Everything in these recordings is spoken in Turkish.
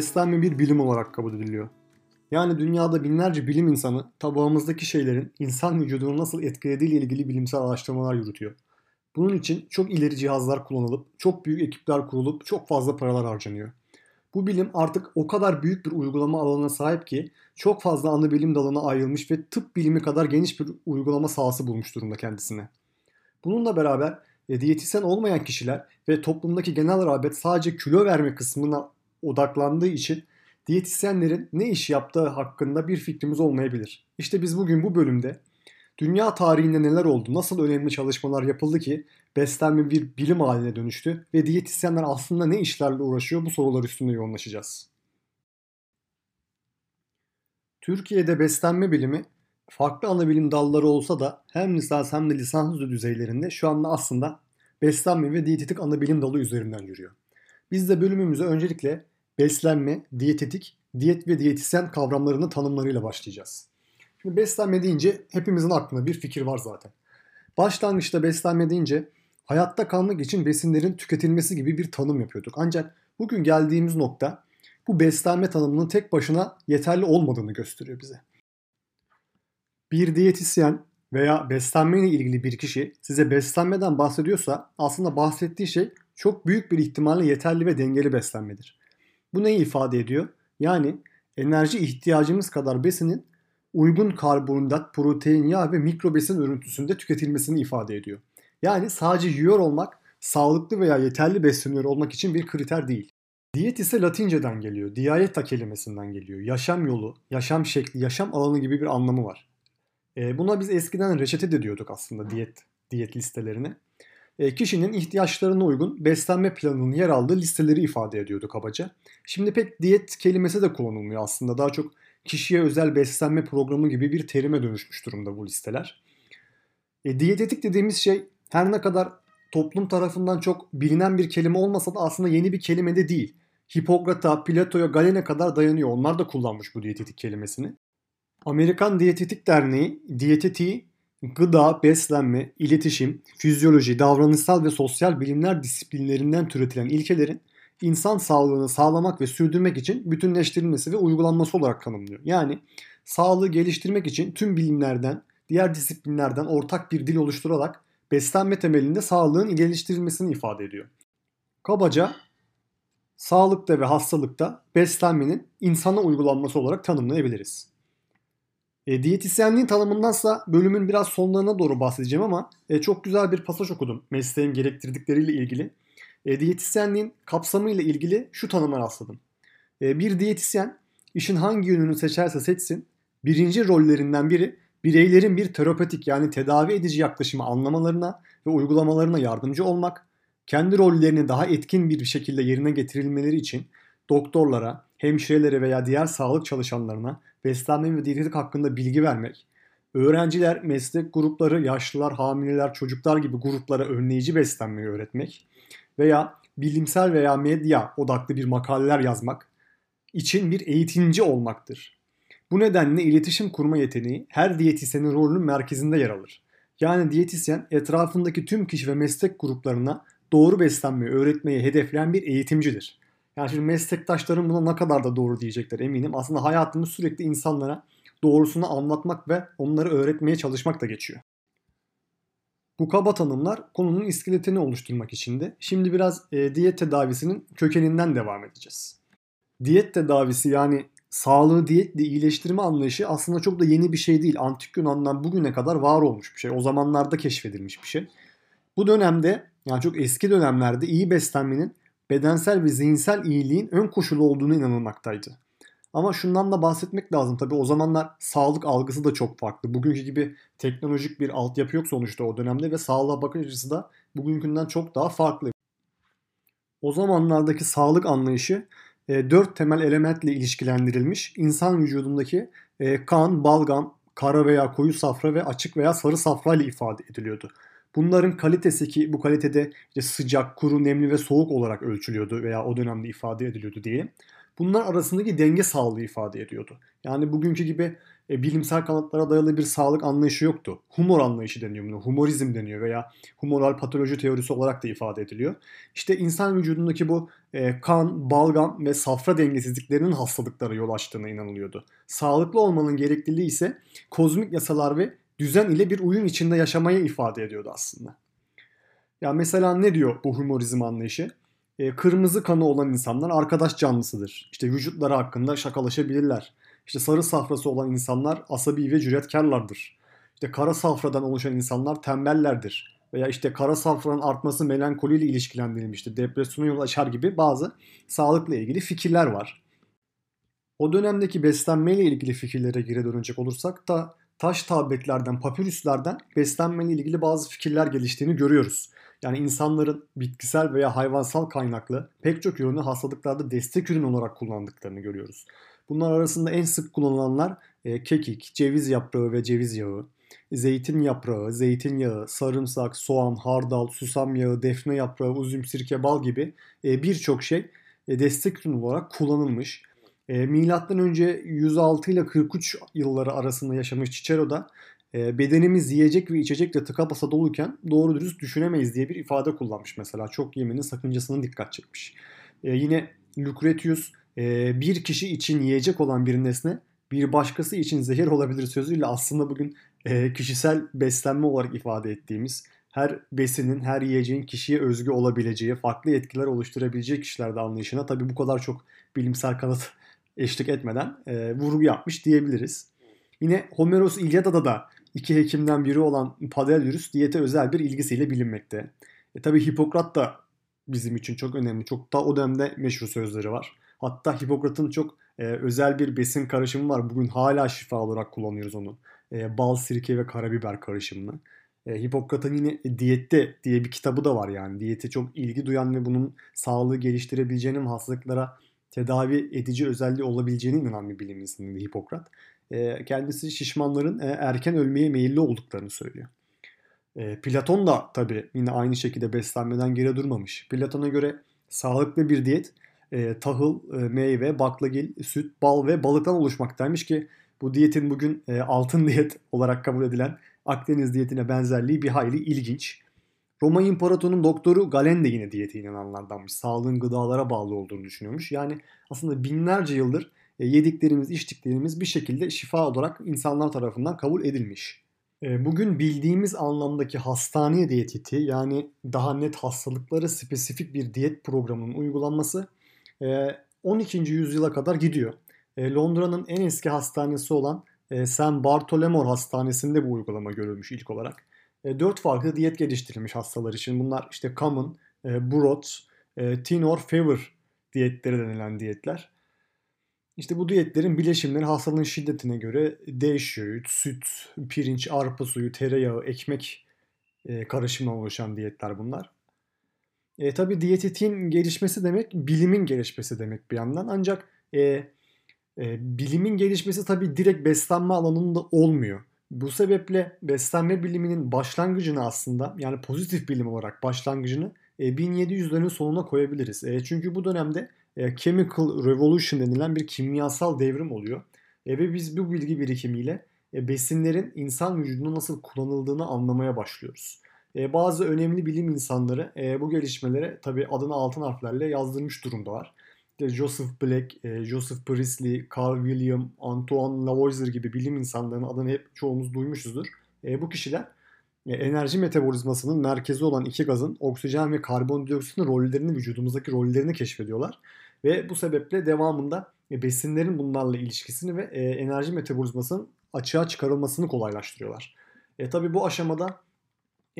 beslenme bir bilim olarak kabul ediliyor. Yani dünyada binlerce bilim insanı tabağımızdaki şeylerin insan vücudunu nasıl etkilediği ile ilgili bilimsel araştırmalar yürütüyor. Bunun için çok ileri cihazlar kullanılıp, çok büyük ekipler kurulup çok fazla paralar harcanıyor. Bu bilim artık o kadar büyük bir uygulama alanına sahip ki çok fazla ana bilim dalına ayrılmış ve tıp bilimi kadar geniş bir uygulama sahası bulmuş durumda kendisine. Bununla beraber e, diyetisyen olmayan kişiler ve toplumdaki genel rağbet sadece kilo verme kısmına odaklandığı için diyetisyenlerin ne iş yaptığı hakkında bir fikrimiz olmayabilir. İşte biz bugün bu bölümde dünya tarihinde neler oldu, nasıl önemli çalışmalar yapıldı ki beslenme bir bilim haline dönüştü ve diyetisyenler aslında ne işlerle uğraşıyor bu sorular üstünde yoğunlaşacağız. Türkiye'de beslenme bilimi farklı ana bilim dalları olsa da hem lisans hem de lisans düzeylerinde şu anda aslında beslenme ve diyetetik ana bilim dalı üzerinden yürüyor. Biz de bölümümüze öncelikle beslenme, diyetetik, diyet ve diyetisyen kavramlarını tanımlarıyla başlayacağız. Şimdi beslenme deyince hepimizin aklında bir fikir var zaten. Başlangıçta beslenme deyince hayatta kalmak için besinlerin tüketilmesi gibi bir tanım yapıyorduk. Ancak bugün geldiğimiz nokta bu beslenme tanımının tek başına yeterli olmadığını gösteriyor bize. Bir diyetisyen veya beslenme ile ilgili bir kişi size beslenmeden bahsediyorsa aslında bahsettiği şey çok büyük bir ihtimalle yeterli ve dengeli beslenmedir. Bu neyi ifade ediyor? Yani enerji ihtiyacımız kadar besinin uygun karbonhidrat, protein, yağ ve mikro besin örüntüsünde tüketilmesini ifade ediyor. Yani sadece yiyor olmak sağlıklı veya yeterli besleniyor olmak için bir kriter değil. Diyet ise Latinceden geliyor. Dieta kelimesinden geliyor. Yaşam yolu, yaşam şekli, yaşam alanı gibi bir anlamı var. E, buna biz eskiden reçete de diyorduk aslında diyet diyet listelerine. E, kişinin ihtiyaçlarına uygun beslenme planının yer aldığı listeleri ifade ediyordu kabaca. Şimdi pek diyet kelimesi de kullanılmıyor aslında. Daha çok kişiye özel beslenme programı gibi bir terime dönüşmüş durumda bu listeler. E, diyetetik dediğimiz şey her ne kadar toplum tarafından çok bilinen bir kelime olmasa da aslında yeni bir kelime de değil. Hipokrat'a, Plato'ya, Galen'e kadar dayanıyor. Onlar da kullanmış bu diyetetik kelimesini. Amerikan Diyetetik Derneği diyetetiği gıda, beslenme, iletişim, fizyoloji, davranışsal ve sosyal bilimler disiplinlerinden türetilen ilkelerin insan sağlığını sağlamak ve sürdürmek için bütünleştirilmesi ve uygulanması olarak tanımlıyor. Yani sağlığı geliştirmek için tüm bilimlerden, diğer disiplinlerden ortak bir dil oluşturarak beslenme temelinde sağlığın geliştirilmesini ifade ediyor. Kabaca sağlıkta ve hastalıkta beslenmenin insana uygulanması olarak tanımlayabiliriz. E, diyetisyenliğin tanımındansa bölümün biraz sonlarına doğru bahsedeceğim ama e, çok güzel bir pasaj okudum mesleğin gerektirdikleriyle ilgili. E, diyetisyenliğin kapsamıyla ilgili şu tanıma rastladım. E, bir diyetisyen işin hangi yönünü seçerse seçsin birinci rollerinden biri bireylerin bir terapetik yani tedavi edici yaklaşımı anlamalarına ve uygulamalarına yardımcı olmak, kendi rollerini daha etkin bir şekilde yerine getirilmeleri için doktorlara, hemşirelere veya diğer sağlık çalışanlarına beslenme ve diyetetik hakkında bilgi vermek, öğrenciler, meslek grupları, yaşlılar, hamileler, çocuklar gibi gruplara önleyici beslenmeyi öğretmek veya bilimsel veya medya odaklı bir makaleler yazmak için bir eğitimci olmaktır. Bu nedenle iletişim kurma yeteneği her diyetisyenin rolünün merkezinde yer alır. Yani diyetisyen etrafındaki tüm kişi ve meslek gruplarına doğru beslenmeyi öğretmeyi hedefleyen bir eğitimcidir. Yani şimdi meslektaşlarım buna ne kadar da doğru diyecekler eminim. Aslında hayatımız sürekli insanlara doğrusunu anlatmak ve onları öğretmeye çalışmak da geçiyor. Bu kaba tanımlar konunun iskeletini oluşturmak içindi. Şimdi biraz e, diyet tedavisinin kökeninden devam edeceğiz. Diyet tedavisi yani sağlığı diyetle iyileştirme anlayışı aslında çok da yeni bir şey değil. Antik Yunan'dan bugüne kadar var olmuş bir şey. O zamanlarda keşfedilmiş bir şey. Bu dönemde yani çok eski dönemlerde iyi beslenmenin bedensel ve zihinsel iyiliğin ön koşulu olduğunu inanılmaktaydı. Ama şundan da bahsetmek lazım. Tabi o zamanlar sağlık algısı da çok farklı. Bugünkü gibi teknolojik bir altyapı yok sonuçta o dönemde ve sağlığa bakış açısı da bugünkünden çok daha farklı. O zamanlardaki sağlık anlayışı e, dört temel elementle ilişkilendirilmiş. İnsan vücudundaki e, kan, balgam, kara veya koyu safra ve açık veya sarı safra ile ifade ediliyordu. Bunların kalitesi ki bu kalitede işte sıcak, kuru, nemli ve soğuk olarak ölçülüyordu veya o dönemde ifade ediliyordu diyelim. Bunlar arasındaki denge sağlığı ifade ediyordu. Yani bugünkü gibi e, bilimsel kanıtlara dayalı bir sağlık anlayışı yoktu. Humor anlayışı deniyor buna. Humorizm deniyor veya humoral patoloji teorisi olarak da ifade ediliyor. İşte insan vücudundaki bu e, kan, balgam ve safra dengesizliklerinin hastalıklara yol açtığına inanılıyordu. Sağlıklı olmanın gerekliliği ise kozmik yasalar ve düzen ile bir uyum içinde yaşamayı ifade ediyordu aslında. Ya mesela ne diyor bu humorizm anlayışı? E, kırmızı kanı olan insanlar arkadaş canlısıdır. İşte vücutları hakkında şakalaşabilirler. İşte sarı safrası olan insanlar asabi ve cüretkarlardır. İşte kara safradan oluşan insanlar tembellerdir. Veya işte kara safranın artması melankoliyle ilişkilendirilmiştir. Depresyona yol açar gibi bazı sağlıkla ilgili fikirler var. O dönemdeki beslenmeyle ilgili fikirlere geri dönecek olursak da taş tabletlerden, papirüslerden beslenmeyle ilgili bazı fikirler geliştiğini görüyoruz. Yani insanların bitkisel veya hayvansal kaynaklı pek çok ürünü hastalıklarda destek ürün olarak kullandıklarını görüyoruz. Bunlar arasında en sık kullanılanlar e, kekik, ceviz yaprağı ve ceviz yağı, zeytin yaprağı, zeytinyağı, sarımsak, soğan, hardal, susam yağı, defne yaprağı, üzüm, sirke, bal gibi e, birçok şey e, destek ürün olarak kullanılmış. E, milattan önce 106 ile 43 yılları arasında yaşamış Cicero'da e, bedenimiz yiyecek ve içecekle tıka basa doluyken doğru dürüst düşünemeyiz diye bir ifade kullanmış mesela. Çok yemenin sakıncasına dikkat çekmiş. E, yine Lucretius e, bir kişi için yiyecek olan bir nesne bir başkası için zehir olabilir sözüyle aslında bugün e, kişisel beslenme olarak ifade ettiğimiz her besinin, her yiyeceğin kişiye özgü olabileceği, farklı etkiler oluşturabileceği kişilerde anlayışına tabii bu kadar çok bilimsel kanıt eşlik etmeden e, vurgu yapmış diyebiliriz. Yine Homeros İlyada'da da iki hekimden biri olan Padelius diyete özel bir ilgisiyle bilinmekte. E, tabii Hipokrat da bizim için çok önemli. Çok da o dönemde meşhur sözleri var. Hatta Hipokrat'ın çok e, özel bir besin karışımı var. Bugün hala şifa olarak kullanıyoruz onu. E, bal, sirke ve karabiber karışımını. E, Hipokrat'ın yine Diyette diye bir kitabı da var yani. Diyete çok ilgi duyan ve bunun sağlığı geliştirebileceğinin hastalıklara tedavi edici özelliği olabileceğine inanan bir bilim insanıydı Hipokrat. E, kendisi şişmanların e, erken ölmeye meyilli olduklarını söylüyor. E, Platon da tabii yine aynı şekilde beslenmeden geri durmamış. Platon'a göre sağlıklı bir diyet tahıl, meyve, baklagil, süt, bal ve balıktan oluşmaktaymış ki bu diyetin bugün altın diyet olarak kabul edilen Akdeniz diyetine benzerliği bir hayli ilginç. Roma İmparatorunun doktoru Galen de yine diyete inananlardanmış. Sağlığın gıdalara bağlı olduğunu düşünüyormuş. Yani aslında binlerce yıldır e, yediklerimiz, içtiklerimiz bir şekilde şifa olarak insanlar tarafından kabul edilmiş. E, bugün bildiğimiz anlamdaki hastane diyetiti yani daha net hastalıklara spesifik bir diyet programının uygulanması 12. Ee, yüzyıla kadar gidiyor. Londra'nın en eski hastanesi olan e, St. Bartolomeo Hastanesi'nde bu uygulama görülmüş ilk olarak. E, dört farklı diyet geliştirilmiş hastalar için. Bunlar işte common, e, broad, thin or fever diyetleri denilen diyetler. İşte bu diyetlerin bileşimleri hastalığın şiddetine göre değişiyor. Süt, pirinç, arpa suyu, tereyağı, ekmek karışımından oluşan diyetler bunlar. E, tabii diyetitin gelişmesi demek bilimin gelişmesi demek bir yandan. Ancak e, e, bilimin gelişmesi tabii direkt beslenme alanında olmuyor. Bu sebeple beslenme biliminin başlangıcını aslında yani pozitif bilim olarak başlangıcını e, 1700'lerin sonuna koyabiliriz. E, çünkü bu dönemde e, chemical revolution denilen bir kimyasal devrim oluyor. E, ve biz bu bilgi birikimiyle e, besinlerin insan vücudunda nasıl kullanıldığını anlamaya başlıyoruz. E, bazı önemli bilim insanları e, bu gelişmelere tabi adını altın harflerle yazdırmış durumdalar. İşte Joseph Black, e, Joseph Priestley, Carl William, Antoine Lavoisier gibi bilim insanlarının adını hep çoğumuz duymuşuzdur. E, bu kişiler e, enerji metabolizmasının merkezi olan iki gazın oksijen ve karbondioksitin rollerini, vücudumuzdaki rollerini keşfediyorlar. Ve bu sebeple devamında e, besinlerin bunlarla ilişkisini ve e, enerji metabolizmasının açığa çıkarılmasını kolaylaştırıyorlar. E, tabii bu aşamada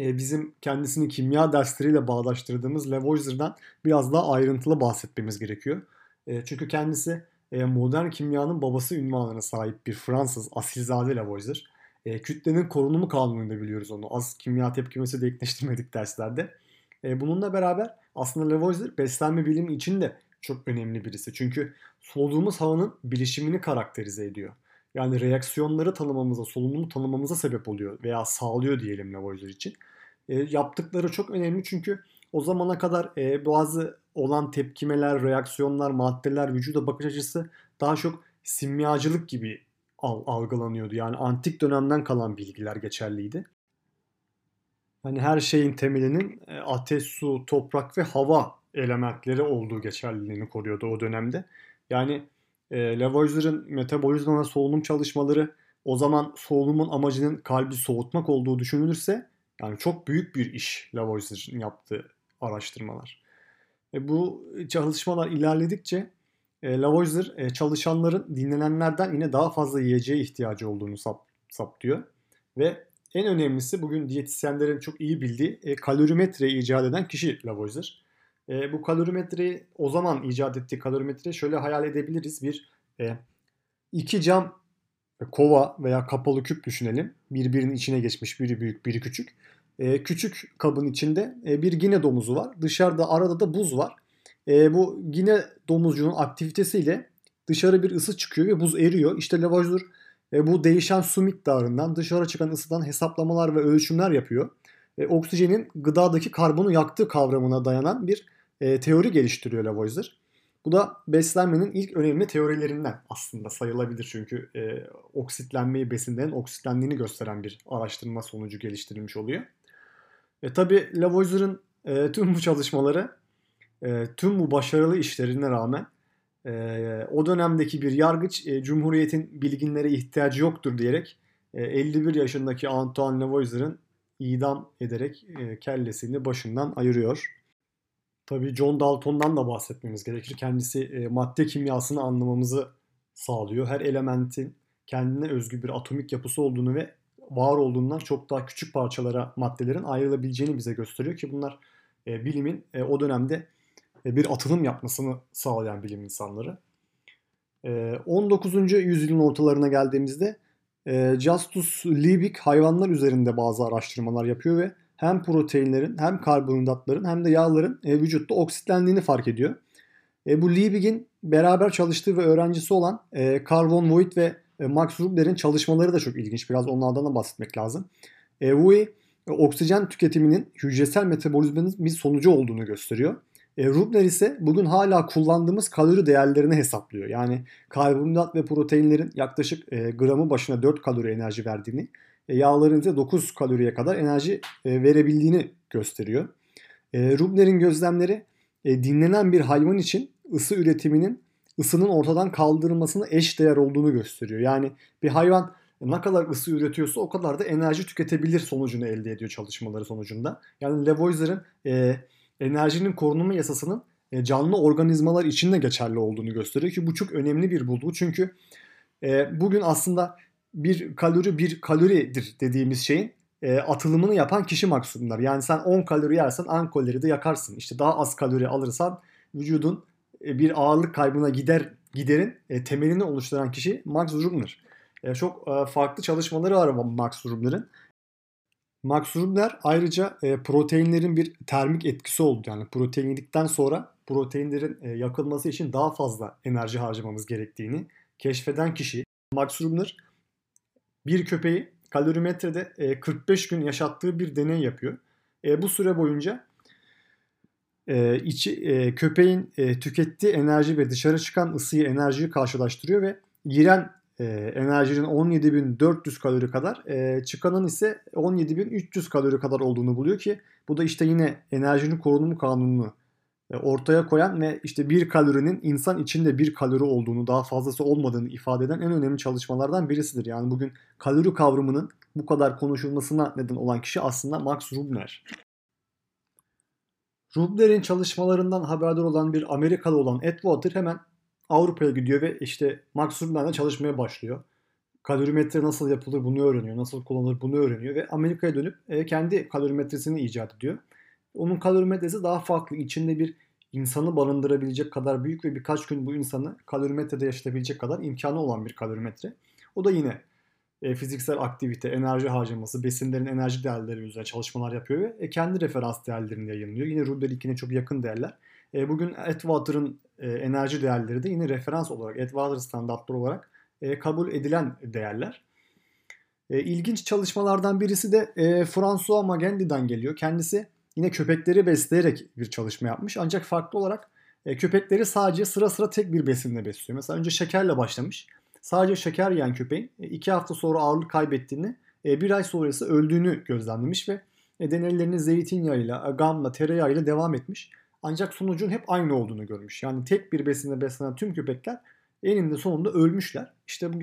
bizim kendisini kimya dersleriyle bağdaştırdığımız Lavoisier'dan biraz daha ayrıntılı bahsetmemiz gerekiyor. E, çünkü kendisi e, modern kimyanın babası ünvanına sahip bir Fransız asilzade Lavoisier. Kütlenin korunumu kanununda biliyoruz onu. Az kimya tepkimesi de ekleştirmedik derslerde. Bununla beraber aslında Lavoisier beslenme bilimi için de çok önemli birisi. Çünkü soluduğumuz havanın bilişimini karakterize ediyor. Yani reaksiyonları tanımamıza, solunumu tanımamıza sebep oluyor veya sağlıyor diyelim Lavoisier için. E, yaptıkları çok önemli çünkü o zamana kadar e, bazı olan tepkimeler, reaksiyonlar, maddeler, vücuda bakış açısı daha çok simyacılık gibi algılanıyordu. Yani antik dönemden kalan bilgiler geçerliydi. Hani her şeyin temelinin e, ateş, su, toprak ve hava elementleri olduğu geçerliliğini koruyordu o dönemde. Yani e, Lavoisier'in metabolizma ve solunum çalışmaları o zaman solunumun amacının kalbi soğutmak olduğu düşünülürse yani çok büyük bir iş Lavoisier'in yaptığı araştırmalar. E, bu çalışmalar ilerledikçe e, Lavoisier e, çalışanların dinlenenlerden yine daha fazla yiyeceğe ihtiyacı olduğunu sap, saptıyor. Ve en önemlisi bugün diyetisyenlerin çok iyi bildiği e, kalorimetreyi icat eden kişi Lavoisier. E, bu kalorimetreyi o zaman icat ettiği kalorimetreyi şöyle hayal edebiliriz. Bir e, iki cam kova veya kapalı küp düşünelim. Birbirinin içine geçmiş biri büyük biri küçük. E, küçük kabın içinde e, bir gine domuzu var. Dışarıda arada da buz var. E, bu gine domuzcuğun aktivitesiyle dışarı bir ısı çıkıyor ve buz eriyor. İşte Lavoisier e, bu değişen su miktarından dışarı çıkan ısıdan hesaplamalar ve ölçümler yapıyor. E, oksijenin gıdadaki karbonu yaktığı kavramına dayanan bir e, teori geliştiriyor Lavoisier. Bu da beslenmenin ilk önemli teorilerinden aslında sayılabilir çünkü e, oksitlenmeyi besinlerin oksitlendiğini gösteren bir araştırma sonucu geliştirilmiş oluyor. E, Tabi Lavoisier'ın e, tüm bu çalışmaları, e, tüm bu başarılı işlerine rağmen e, o dönemdeki bir yargıç e, Cumhuriyet'in bilginlere ihtiyacı yoktur diyerek e, 51 yaşındaki Antoine Lavoisier'ın idam ederek e, kellesini başından ayırıyor. Tabii John Dalton'dan da bahsetmemiz gerekir. Kendisi e, madde kimyasını anlamamızı sağlıyor. Her elementin kendine özgü bir atomik yapısı olduğunu ve var olduğundan çok daha küçük parçalara maddelerin ayrılabileceğini bize gösteriyor ki bunlar e, bilimin e, o dönemde e, bir atılım yapmasını sağlayan bilim insanları. E, 19. yüzyılın ortalarına geldiğimizde e, Justus Liebig hayvanlar üzerinde bazı araştırmalar yapıyor ve hem proteinlerin hem karbonhidratların hem de yağların e, vücutta oksitlendiğini fark ediyor. E, bu Liebig'in beraber çalıştığı ve öğrencisi olan e, Carl Voigt ve e, Max Rubler'in çalışmaları da çok ilginç. Biraz onlardan da bahsetmek lazım. E, Voigt e, oksijen tüketiminin hücresel metabolizmanın bir sonucu olduğunu gösteriyor. E, Rubner ise bugün hala kullandığımız kalori değerlerini hesaplıyor. Yani karbonhidrat ve proteinlerin yaklaşık e, gramı başına 4 kalori enerji verdiğini yağların ise 9 kaloriye kadar enerji e, verebildiğini gösteriyor. E, Rubner'in gözlemleri dinlenen bir hayvan için ısı üretiminin ısının ortadan kaldırılmasına eş değer olduğunu gösteriyor. Yani bir hayvan ne kadar ısı üretiyorsa o kadar da enerji tüketebilir sonucunu elde ediyor çalışmaları sonucunda. Yani Lavoisier'in e, enerjinin korunma yasasının e, canlı organizmalar için de geçerli olduğunu gösteriyor ki bu çok önemli bir bulgu. Çünkü e, bugün aslında bir kalori bir kaloridir dediğimiz şeyin e, atılımını yapan kişi maksimumlar. Yani sen 10 kalori yersen 10 kalori de yakarsın. İşte daha az kalori alırsan vücudun e, bir ağırlık kaybına gider giderin e, temelini oluşturan kişi Max Rubner. E, çok e, farklı çalışmaları var Max Rubner'ın. Max Rubner ayrıca e, proteinlerin bir termik etkisi oldu. Yani protein yedikten sonra proteinlerin e, yakılması için daha fazla enerji harcamamız gerektiğini keşfeden kişi. Max Rubner bir köpeği kalorimetrede 45 e, gün yaşattığı bir deney yapıyor. E, bu süre boyunca e, içi, köpeğin tükettiği enerji ve dışarı çıkan ısıyı enerjiyi karşılaştırıyor ve giren enerjinin 17.400 kalori kadar çıkanın ise 17.300 kalori kadar olduğunu buluyor ki bu da işte yine enerjinin korunumu kanununu e, ortaya koyan ve işte bir kalorinin insan içinde bir kalori olduğunu daha fazlası olmadığını ifade eden en önemli çalışmalardan birisidir. Yani bugün kalori kavramının bu kadar konuşulmasına neden olan kişi aslında Max Rubner. Rubner'in çalışmalarından haberdar olan bir Amerikalı olan Ed Water hemen Avrupa'ya gidiyor ve işte Max Rubner'le çalışmaya başlıyor. Kalorimetre nasıl yapılır bunu öğreniyor, nasıl kullanılır bunu öğreniyor ve Amerika'ya dönüp e, kendi kalorimetresini icat ediyor. Onun kalorimetresi daha farklı. İçinde bir insanı barındırabilecek kadar büyük ve birkaç gün bu insanı kalorimetrede yaşatabilecek kadar imkanı olan bir kalorimetre. O da yine e, fiziksel aktivite, enerji harcaması, besinlerin enerji değerleri üzerine çalışmalar yapıyor ve e, kendi referans değerlerini yayınlıyor. Yine Rudel 2'ne çok yakın değerler. E, bugün Atwater'ın e, enerji değerleri de yine referans olarak, Atwater standartları olarak e, kabul edilen değerler. E, ilginç çalışmalardan birisi de e, François Magendie'den geliyor. Kendisi yine köpekleri besleyerek bir çalışma yapmış. Ancak farklı olarak e, köpekleri sadece sıra sıra tek bir besinle besliyor. Mesela önce şekerle başlamış. sadece şeker yiyen köpeğin 2 hafta sonra ağırlık kaybettiğini, bir ay sonrası öldüğünü gözlemlemiş ve deneylerini zeytinyağıyla, gamla, tereyağıyla devam etmiş. Ancak sonucun hep aynı olduğunu görmüş. Yani tek bir besinle beslenen tüm köpekler eninde sonunda ölmüşler. İşte bu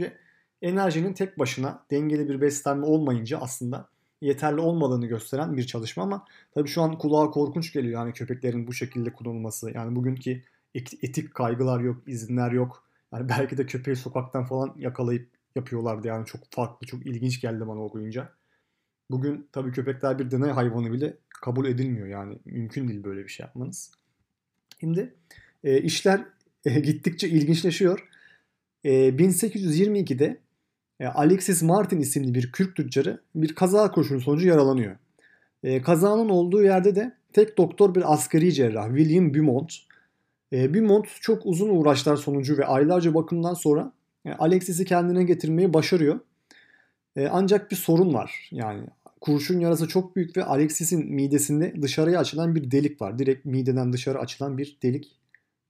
enerjinin tek başına dengeli bir beslenme olmayınca aslında yeterli olmadığını gösteren bir çalışma ama tabii şu an kulağa korkunç geliyor yani köpeklerin bu şekilde kullanılması. Yani bugünkü etik kaygılar yok, izinler yok. Yani belki de köpeği sokaktan falan yakalayıp yapıyorlardı yani çok farklı, çok ilginç geldi bana okuyunca. Bugün tabii köpekler bir deney hayvanı bile kabul edilmiyor yani mümkün değil böyle bir şey yapmanız. Şimdi e, işler e, gittikçe ilginçleşiyor. E, 1822'de e, Alexis Martin isimli bir Kürk tüccarı bir kaza koşulu sonucu yaralanıyor. E, kazanın olduğu yerde de tek doktor bir askeri cerrah William Beaumont. E, Beaumont çok uzun uğraşlar sonucu ve aylarca bakımdan sonra e, Alexis'i kendine getirmeyi başarıyor. E, ancak bir sorun var. Yani kurşun yarası çok büyük ve Alexis'in midesinde dışarıya açılan bir delik var. Direkt mideden dışarı açılan bir delik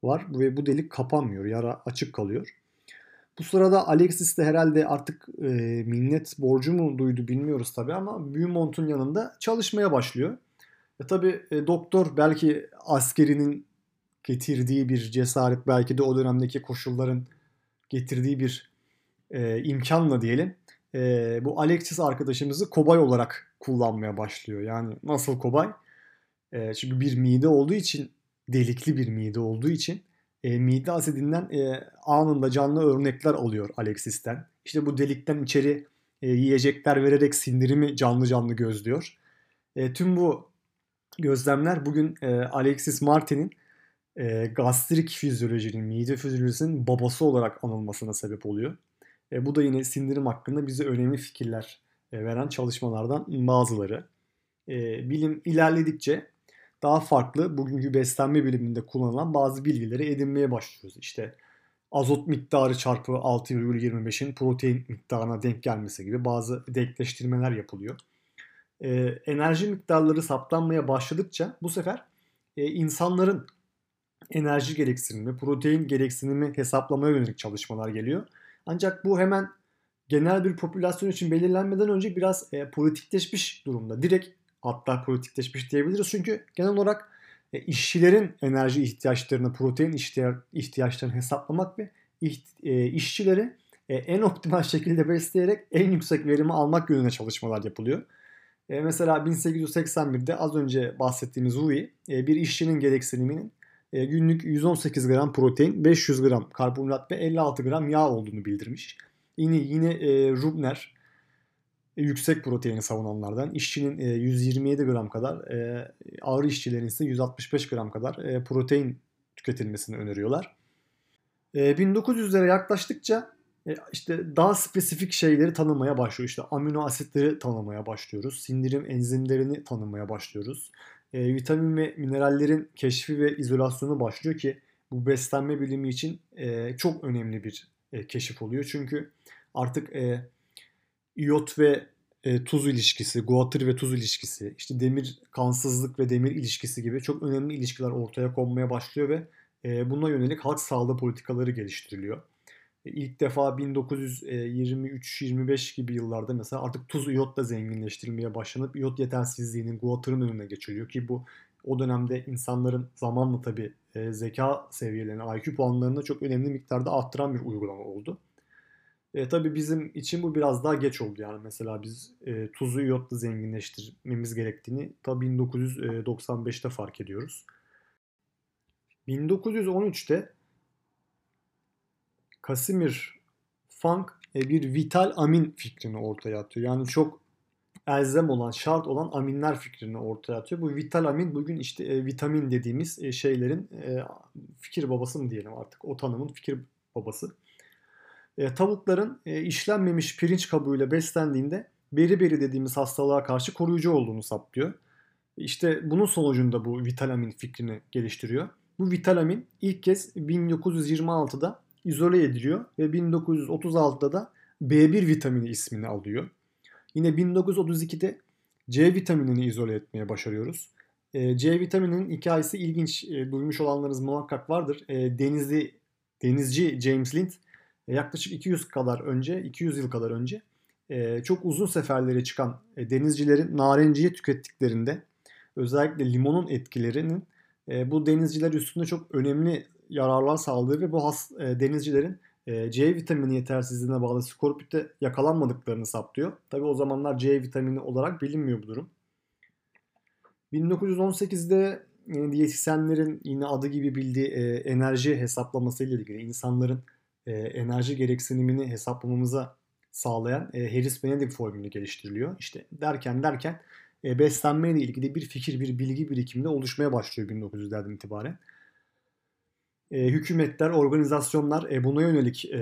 var ve bu delik kapanmıyor. Yara açık kalıyor. Bu sırada Alexis de herhalde artık e, minnet borcu mu duydu bilmiyoruz tabi ama Beaumont'un yanında çalışmaya başlıyor. E tabi e, doktor belki askerinin getirdiği bir cesaret belki de o dönemdeki koşulların getirdiği bir e, imkanla diyelim e, bu Alexis arkadaşımızı kobay olarak kullanmaya başlıyor. Yani nasıl kobay? E, çünkü bir mide olduğu için delikli bir mide olduğu için e, mide asidinden e, anında canlı örnekler alıyor Alexis'ten. İşte bu delikten içeri e, yiyecekler vererek sindirimi canlı canlı gözlüyor. E, tüm bu gözlemler bugün e, Alexis Martin'in e, gastrik fizyolojinin, mide fizyolojisinin babası olarak anılmasına sebep oluyor. E, bu da yine sindirim hakkında bize önemli fikirler e, veren çalışmalardan bazıları. E, bilim ilerledikçe daha farklı bugünkü beslenme biliminde kullanılan bazı bilgileri edinmeye başlıyoruz. İşte azot miktarı çarpı 6,25'in protein miktarına denk gelmesi gibi bazı denkleştirmeler yapılıyor. E, enerji miktarları saptanmaya başladıkça bu sefer e, insanların enerji gereksinimi, protein gereksinimi hesaplamaya yönelik çalışmalar geliyor. Ancak bu hemen genel bir popülasyon için belirlenmeden önce biraz e, politikleşmiş durumda. Direkt hatta politikleşmiş diyebiliriz. Çünkü genel olarak e, işçilerin enerji ihtiyaçlarını, protein ihtiyaçlarını hesaplamak ve e, işçileri e, en optimal şekilde besleyerek en yüksek verimi almak yönüne çalışmalar yapılıyor. Mesela 1881'de az önce bahsettiğimiz e, bir işçinin gereksiniminin günlük 118 gram protein, 500 gram karbonhidrat ve 56 gram yağ olduğunu bildirmiş. Yine yine Rubner yüksek proteini savunanlardan. işçinin e, 127 gram kadar, e, ağır işçilerin ise 165 gram kadar e, protein tüketilmesini öneriyorlar. E, 1900'lere yaklaştıkça e, işte daha spesifik şeyleri tanımaya başlıyor. İşte amino asitleri tanımaya başlıyoruz. Sindirim enzimlerini tanımaya başlıyoruz e, vitamin ve minerallerin keşfi ve izolasyonu başlıyor ki bu beslenme bilimi için e, çok önemli bir e, keşif oluyor. Çünkü artık e, iot ve e, tuz ilişkisi, guatr ve tuz ilişkisi, işte demir kansızlık ve demir ilişkisi gibi çok önemli ilişkiler ortaya konmaya başlıyor ve e, buna yönelik halk sağlığı politikaları geliştiriliyor. E, ilk defa 1923-25 gibi yıllarda mesela artık tuz iyotla zenginleştirilmeye başlanıp iyot yetersizliğinin guatrın önüne geçiliyor ki bu o dönemde insanların zamanla tabi e, zeka seviyelerini, IQ puanlarını çok önemli miktarda arttıran bir uygulama oldu. E, tabii bizim için bu biraz daha geç oldu yani mesela biz e, tuzu iyotla zenginleştirmemiz gerektiğini tabii 1995'te fark ediyoruz. 1913'te Casimir Funk e, bir vital amin fikrini ortaya atıyor. Yani çok elzem olan, şart olan aminler fikrini ortaya atıyor. Bu vital amin bugün işte e, vitamin dediğimiz e, şeylerin e, fikir babası mı diyelim artık. O tanımın fikir babası. E, tavukların e, işlenmemiş pirinç kabuğuyla beslendiğinde beri beri dediğimiz hastalığa karşı koruyucu olduğunu saptıyor. İşte bunun sonucunda bu vitalamin fikrini geliştiriyor. Bu vitalamin ilk kez 1926'da izole ediliyor ve 1936'da da B1 vitamini ismini alıyor. Yine 1932'de C vitaminini izole etmeye başarıyoruz. E, C vitamininin hikayesi ilginç. Duymuş olanlarınız muhakkak vardır. Denizli denizci James Lind yaklaşık 200 kadar önce, 200 yıl kadar önce e, çok uzun seferlere çıkan e, denizcilerin narenciye tükettiklerinde özellikle limonun etkilerinin e, bu denizciler üstünde çok önemli yararlar sağladığı ve bu has, e, denizcilerin e, C vitamini yetersizliğine bağlı skorpitte yakalanmadıklarını saptıyor. Tabi o zamanlar C vitamini olarak bilinmiyor bu durum. 1918'de e, diyetisyenlerin yine adı gibi bildiği e, enerji hesaplaması ile ilgili insanların e, enerji gereksinimini hesaplamamıza sağlayan e, Harris Benedict formülü geliştiriliyor. İşte derken derken e, beslenme ile ilgili bir fikir, bir bilgi birikiminde oluşmaya başlıyor 1900'lerden itibaren. E, hükümetler, organizasyonlar e, buna yönelik e,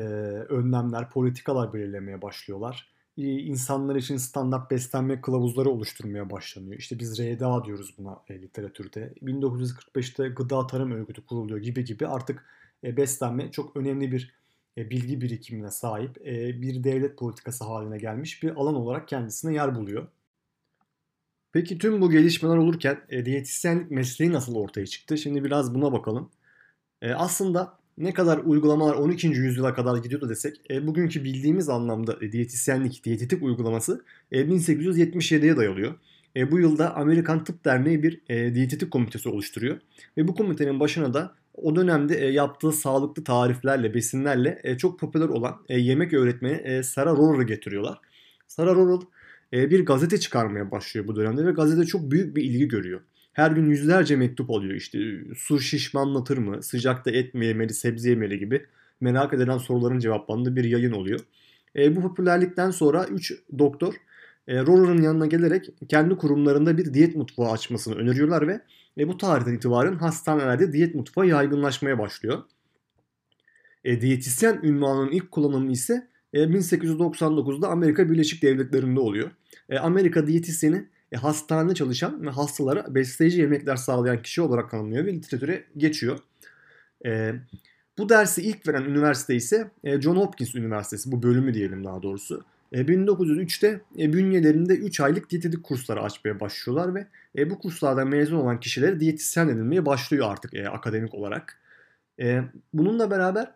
önlemler, politikalar belirlemeye başlıyorlar. E, insanlar için standart beslenme kılavuzları oluşturmaya başlanıyor. İşte biz RDA diyoruz buna e, literatürde. 1945'te Gıda Tarım Örgütü kuruluyor gibi gibi artık e, beslenme çok önemli bir bilgi birikimine sahip e, bir devlet politikası haline gelmiş bir alan olarak kendisine yer buluyor. Peki tüm bu gelişmeler olurken e, diyetisyenlik mesleği nasıl ortaya çıktı? Şimdi biraz buna bakalım. E, aslında ne kadar uygulamalar 12. yüzyıla kadar gidiyordu desek e, bugünkü bildiğimiz anlamda e, diyetisyenlik, diyetetik uygulaması e, 1877'ye dayalıyor. E, bu yılda Amerikan Tıp Derneği bir e, diyetetik komitesi oluşturuyor. Ve bu komitenin başına da o dönemde e, yaptığı sağlıklı tariflerle, besinlerle e, çok popüler olan e, yemek öğretmeni Sarah Rohr'ı getiriyorlar. Sarah e, bir gazete çıkarmaya başlıyor bu dönemde ve gazete çok büyük bir ilgi görüyor. Her gün yüzlerce mektup alıyor işte su şişmanlatır mı, sıcakta et mi yemeli, sebze yemeli gibi merak edilen soruların cevaplandığı bir yayın oluyor. Bu popülerlikten sonra 3 doktor e, Rohr'ın yanına gelerek kendi kurumlarında bir diyet mutfağı açmasını öneriyorlar ve e, bu tarihten itibaren hastanelerde diyet mutfağı yaygınlaşmaya başlıyor. E, diyetisyen ünvanının ilk kullanımı ise e, 1899'da Amerika Birleşik Devletleri'nde oluyor. E, Amerika diyetisyeni e, hastanede çalışan ve hastalara besleyici yemekler sağlayan kişi olarak tanımlıyor ve literatüre geçiyor. E, bu dersi ilk veren üniversite ise e, John Hopkins Üniversitesi, bu bölümü diyelim daha doğrusu. 1903'te e, e, bünyelerinde 3 aylık diyetetik kursları açmaya başlıyorlar ve e, bu kurslardan mezun olan kişilere diyetisyen edilmeye başlıyor artık akademik olarak. Bununla beraber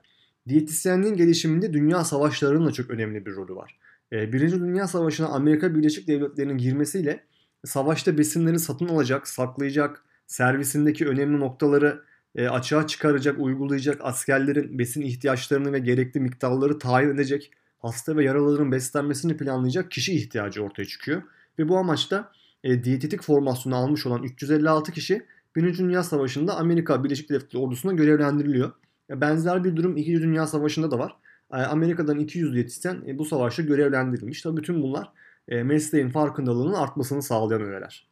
diyetisyenliğin gelişiminde dünya savaşlarının da çok önemli bir rolü var. Birinci Dünya Savaşı'na Amerika Birleşik Devletleri'nin girmesiyle savaşta besinleri satın alacak, saklayacak, servisindeki önemli noktaları açığa çıkaracak, uygulayacak, askerlerin besin ihtiyaçlarını ve gerekli miktarları tayin edecek, hasta ve yaralıların beslenmesini planlayacak kişi ihtiyacı ortaya çıkıyor. Ve bu amaçta e, diyetetik formasyonu almış olan 356 kişi Birinci Dünya Savaşı'nda Amerika Birleşik Devletleri ordusuna görevlendiriliyor. E, benzer bir durum İkinci Dünya Savaşı'nda da var. E, Amerika'dan 200 diyetisyen e, bu savaşta görevlendirilmiş. Tabii bütün bunlar mesleğin farkındalığının artmasını sağlayan öğeler.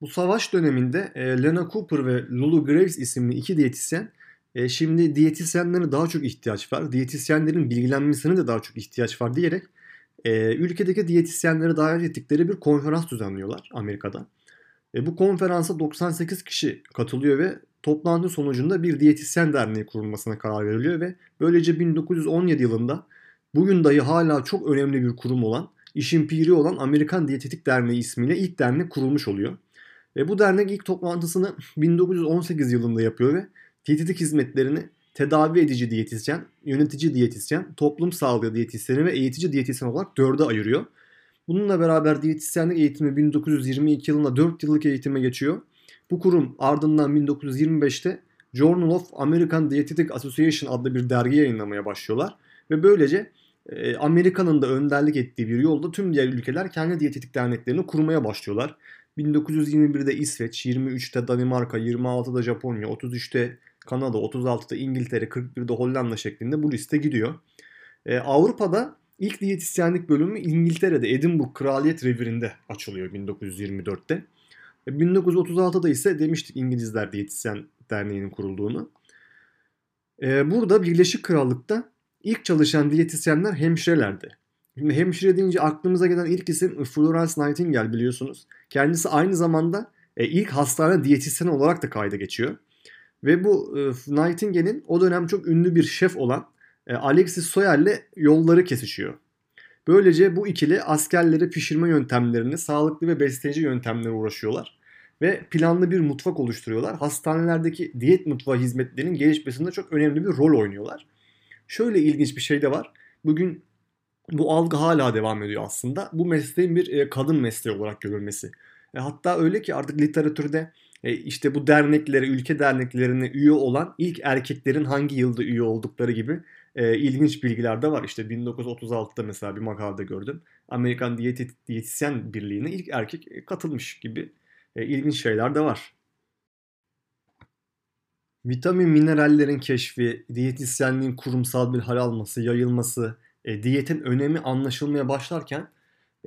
Bu savaş döneminde Lena Cooper ve Lulu Graves isimli iki diyetisyen e, şimdi diyetisyenlere daha çok ihtiyaç var. Diyetisyenlerin bilgilenmesine de daha çok ihtiyaç var diyerek e, ülkedeki diyetisyenleri davet ettikleri bir konferans düzenliyorlar Amerika'da. E, bu konferansa 98 kişi katılıyor ve toplantı sonucunda bir diyetisyen derneği kurulmasına karar veriliyor ve böylece 1917 yılında bugün dahi hala çok önemli bir kurum olan, işin piri olan Amerikan Diyetetik Derneği ismiyle ilk dernek kurulmuş oluyor. Ve bu dernek ilk toplantısını 1918 yılında yapıyor ve Diyetetik hizmetlerini tedavi edici diyetisyen, yönetici diyetisyen, toplum sağlığı diyetisyeni ve eğitici diyetisyen olarak dörde ayırıyor. Bununla beraber diyetisyenlik eğitimi 1922 yılında 4 yıllık eğitime geçiyor. Bu kurum ardından 1925'te Journal of American Dietetic Association adlı bir dergi yayınlamaya başlıyorlar. Ve böylece e, Amerika'nın da önderlik ettiği bir yolda tüm diğer ülkeler kendi diyetetik derneklerini kurmaya başlıyorlar. 1921'de İsveç, 23'te Danimarka, 26'da Japonya, 33'te Kanada, 36'da İngiltere, 41'de Hollanda şeklinde bu liste gidiyor. Ee, Avrupa'da ilk diyetisyenlik bölümü İngiltere'de Edinburgh Kraliyet Reviri'nde açılıyor 1924'te. 1936'da ise demiştik İngilizler Diyetisyen Derneği'nin kurulduğunu. Ee, burada Birleşik Krallık'ta ilk çalışan diyetisyenler hemşirelerdi. Şimdi hemşire deyince aklımıza gelen ilk isim Florence Nightingale biliyorsunuz. Kendisi aynı zamanda e, ilk hastane diyetisyen olarak da kayda geçiyor. Ve bu e, Nightingale'in o dönem çok ünlü bir şef olan e, Alexis Soyer'le yolları kesişiyor. Böylece bu ikili askerleri pişirme yöntemlerini, sağlıklı ve besleyici yöntemlere uğraşıyorlar. Ve planlı bir mutfak oluşturuyorlar. Hastanelerdeki diyet mutfağı hizmetlerinin gelişmesinde çok önemli bir rol oynuyorlar. şöyle ilginç bir şey de var. Bugün bu algı hala devam ediyor aslında. Bu mesleğin bir e, kadın mesleği olarak görülmesi. E, hatta öyle ki artık literatürde işte bu derneklere, ülke derneklerine üye olan ilk erkeklerin hangi yılda üye oldukları gibi e, ilginç bilgiler de var. İşte 1936'da mesela bir makalede gördüm. Amerikan Diyet Diyetisyen Birliği'ne ilk erkek e, katılmış gibi e, ilginç şeyler de var. Vitamin minerallerin keşfi, diyetisyenliğin kurumsal bir hal alması, yayılması, e, diyetin önemi anlaşılmaya başlarken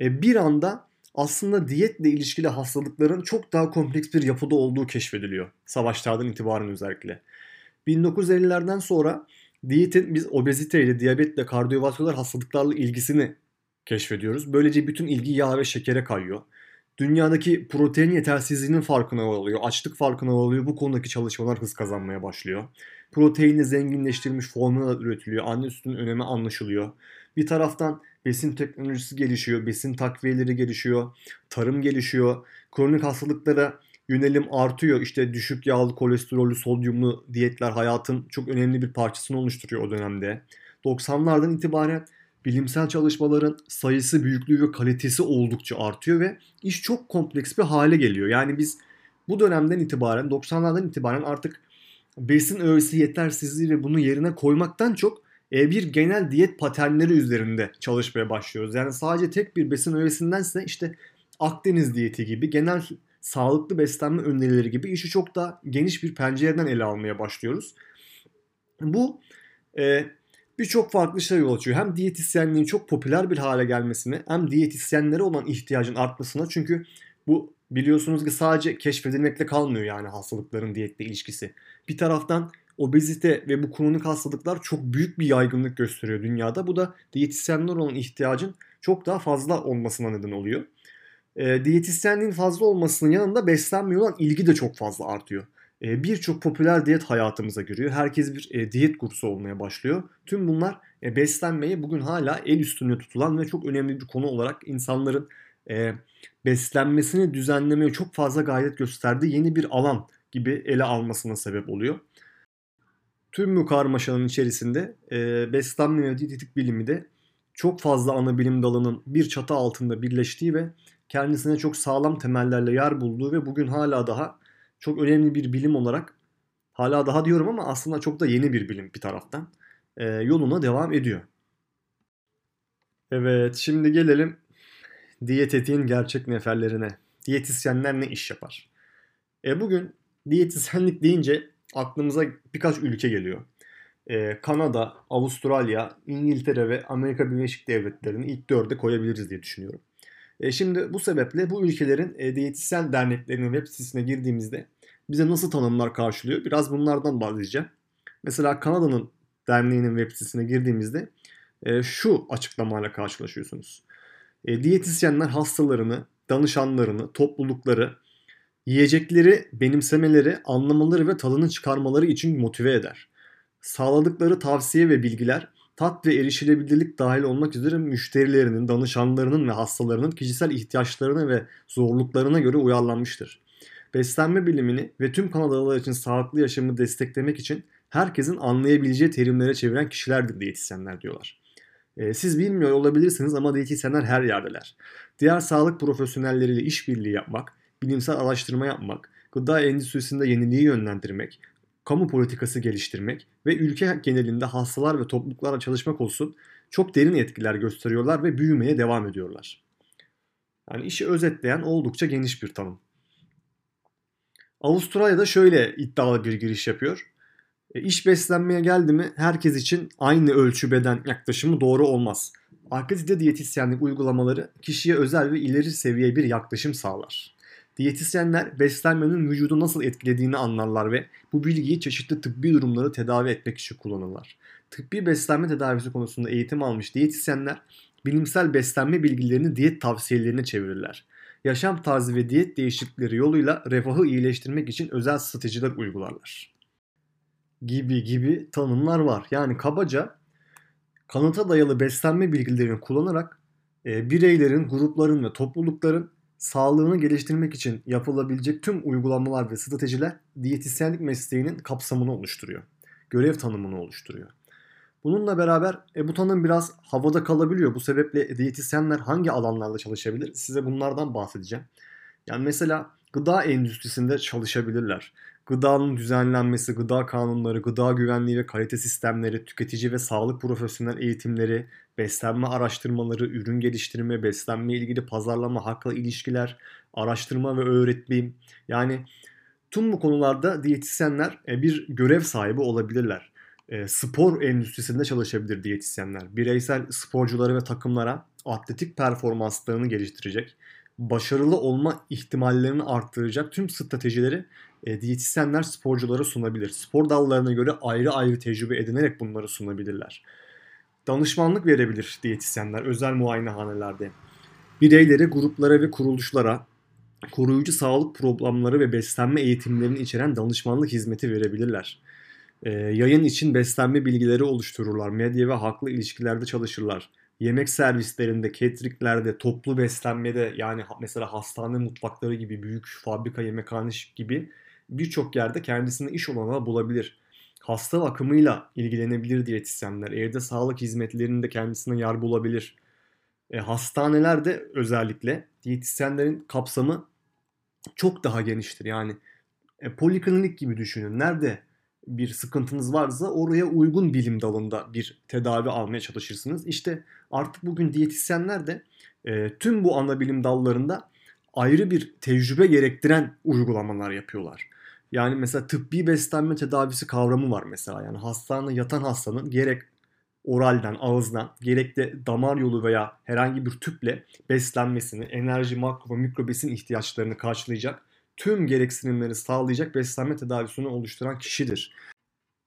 e, bir anda aslında diyetle ilişkili hastalıkların çok daha kompleks bir yapıda olduğu keşfediliyor. Savaşlardan itibaren özellikle. 1950'lerden sonra diyetin biz obeziteyle, diyabetle, kardiyovasküler hastalıklarla ilgisini keşfediyoruz. Böylece bütün ilgi yağ ve şekere kayıyor. Dünyadaki protein yetersizliğinin farkına varılıyor, açlık farkına varılıyor. Bu konudaki çalışmalar hız kazanmaya başlıyor. Proteinle zenginleştirilmiş formüller üretiliyor. Anne sütünün önemi anlaşılıyor. Bir taraftan besin teknolojisi gelişiyor, besin takviyeleri gelişiyor, tarım gelişiyor. Kronik hastalıklara yönelim artıyor. İşte düşük yağlı, kolesterollü, sodyumlu diyetler hayatın çok önemli bir parçasını oluşturuyor o dönemde. 90'lardan itibaren bilimsel çalışmaların sayısı, büyüklüğü ve kalitesi oldukça artıyor ve iş çok kompleks bir hale geliyor. Yani biz bu dönemden itibaren 90'lardan itibaren artık besin öğesi yetersizliği ve bunu yerine koymaktan çok bir genel diyet paternleri üzerinde çalışmaya başlıyoruz. Yani sadece tek bir besin öğesindense işte Akdeniz diyeti gibi genel sağlıklı beslenme önerileri gibi işi çok daha geniş bir pencereden ele almaya başlıyoruz. Bu e, birçok farklı şey yol açıyor. Hem diyetisyenliğin çok popüler bir hale gelmesine hem diyetisyenlere olan ihtiyacın artmasına. Çünkü bu biliyorsunuz ki sadece keşfedilmekle kalmıyor yani hastalıkların diyetle ilişkisi. Bir taraftan obezite ve bu kronik hastalıklar çok büyük bir yaygınlık gösteriyor dünyada. Bu da diyetisyenler olan ihtiyacın çok daha fazla olmasına neden oluyor. E, diyetisyenliğin fazla olmasının yanında beslenmeye olan ilgi de çok fazla artıyor. E, Birçok popüler diyet hayatımıza giriyor. Herkes bir e, diyet kursu olmaya başlıyor. Tüm bunlar e, beslenmeyi bugün hala el üstünde tutulan ve çok önemli bir konu olarak insanların e, beslenmesini düzenlemeye çok fazla gayret gösterdiği yeni bir alan gibi ele almasına sebep oluyor. Tüm bu karmaşanın içerisinde e, beslenme ve diyetetik bilimi de çok fazla ana bilim dalının bir çatı altında birleştiği ve kendisine çok sağlam temellerle yer bulduğu ve bugün hala daha çok önemli bir bilim olarak hala daha diyorum ama aslında çok da yeni bir bilim bir taraftan e, yoluna devam ediyor. Evet şimdi gelelim diyetetiğin gerçek neferlerine. Diyetisyenler ne iş yapar? E bugün diyetisyenlik deyince aklımıza birkaç ülke geliyor. Ee, Kanada, Avustralya, İngiltere ve Amerika Birleşik Devletleri'ni ilk dörde koyabiliriz diye düşünüyorum. E, şimdi bu sebeple bu ülkelerin e, diyetisyen derneklerinin web sitesine girdiğimizde bize nasıl tanımlar karşılıyor? Biraz bunlardan bahsedeceğim. Mesela Kanada'nın derneğinin web sitesine girdiğimizde e, şu açıklamayla karşılaşıyorsunuz. E, diyetisyenler hastalarını, danışanlarını, toplulukları Yiyecekleri benimsemeleri, anlamaları ve tadını çıkarmaları için motive eder. Sağladıkları tavsiye ve bilgiler tat ve erişilebilirlik dahil olmak üzere müşterilerinin, danışanlarının ve hastalarının kişisel ihtiyaçlarına ve zorluklarına göre uyarlanmıştır. Beslenme bilimini ve tüm Kanadalılar için sağlıklı yaşamı desteklemek için herkesin anlayabileceği terimlere çeviren kişilerdir diyetisyenler diyorlar. Ee, siz bilmiyor olabilirsiniz ama diyetisyenler her yerdeler. Diğer sağlık profesyonelleriyle işbirliği yapmak, bilimsel araştırma yapmak, gıda endüstrisinde yeniliği yönlendirmek, kamu politikası geliştirmek ve ülke genelinde hastalar ve topluluklarla çalışmak olsun çok derin etkiler gösteriyorlar ve büyümeye devam ediyorlar. Yani işi özetleyen oldukça geniş bir tanım. Avustralya'da şöyle iddialı bir giriş yapıyor. E, iş beslenmeye geldi mi herkes için aynı ölçü beden yaklaşımı doğru olmaz. Akredite diyetisyenlik uygulamaları kişiye özel ve ileri seviye bir yaklaşım sağlar. Diyetisyenler beslenmenin vücudu nasıl etkilediğini anlarlar ve bu bilgiyi çeşitli tıbbi durumları tedavi etmek için kullanırlar. Tıbbi beslenme tedavisi konusunda eğitim almış diyetisyenler bilimsel beslenme bilgilerini diyet tavsiyelerine çevirirler. Yaşam tarzı ve diyet değişiklikleri yoluyla refahı iyileştirmek için özel stratejiler uygularlar. Gibi gibi tanımlar var. Yani kabaca kanıta dayalı beslenme bilgilerini kullanarak e, bireylerin, grupların ve toplulukların sağlığını geliştirmek için yapılabilecek tüm uygulamalar ve stratejiler diyetisyenlik mesleğinin kapsamını oluşturuyor. Görev tanımını oluşturuyor. Bununla beraber e, bu tanım biraz havada kalabiliyor. Bu sebeple diyetisyenler hangi alanlarda çalışabilir? Size bunlardan bahsedeceğim. Yani mesela gıda endüstrisinde çalışabilirler. Gıdanın düzenlenmesi, gıda kanunları, gıda güvenliği ve kalite sistemleri, tüketici ve sağlık profesyonel eğitimleri, beslenme araştırmaları, ürün geliştirme, beslenme ilgili pazarlama, hakla ilişkiler, araştırma ve öğretme. Yani tüm bu konularda diyetisyenler e, bir görev sahibi olabilirler. E, spor endüstrisinde çalışabilir diyetisyenler. Bireysel sporcuları ve takımlara atletik performanslarını geliştirecek, başarılı olma ihtimallerini arttıracak tüm stratejileri e, diyetisyenler sporculara sunabilir. Spor dallarına göre ayrı ayrı tecrübe edinerek bunları sunabilirler. Danışmanlık verebilir diyetisyenler özel muayenehanelerde. Bireylere, gruplara ve kuruluşlara koruyucu sağlık programları ve beslenme eğitimlerini içeren danışmanlık hizmeti verebilirler. E, yayın için beslenme bilgileri oluştururlar. Medya ve haklı ilişkilerde çalışırlar. Yemek servislerinde, cateringlerde, toplu beslenmede yani mesela hastane mutfakları gibi, büyük fabrika yemekhane gibi birçok yerde kendisine iş olanağı bulabilir. Hasta bakımıyla ilgilenebilir diyetisyenler. Evde sağlık hizmetlerinde kendisine yer bulabilir. E, hastanelerde özellikle diyetisyenlerin kapsamı çok daha geniştir. Yani e, poliklinik gibi düşünün. Nerede bir sıkıntınız varsa oraya uygun bilim dalında bir tedavi almaya çalışırsınız. İşte artık bugün diyetisyenler de e, tüm bu ana bilim dallarında ayrı bir tecrübe gerektiren uygulamalar yapıyorlar. Yani mesela tıbbi beslenme tedavisi kavramı var mesela. Yani hastanede yatan hastanın gerek oralden, ağızdan, gerek de damar yolu veya herhangi bir tüple beslenmesini, enerji, makro ve mikrobesin ihtiyaçlarını karşılayacak tüm gereksinimleri sağlayacak beslenme tedavisini oluşturan kişidir.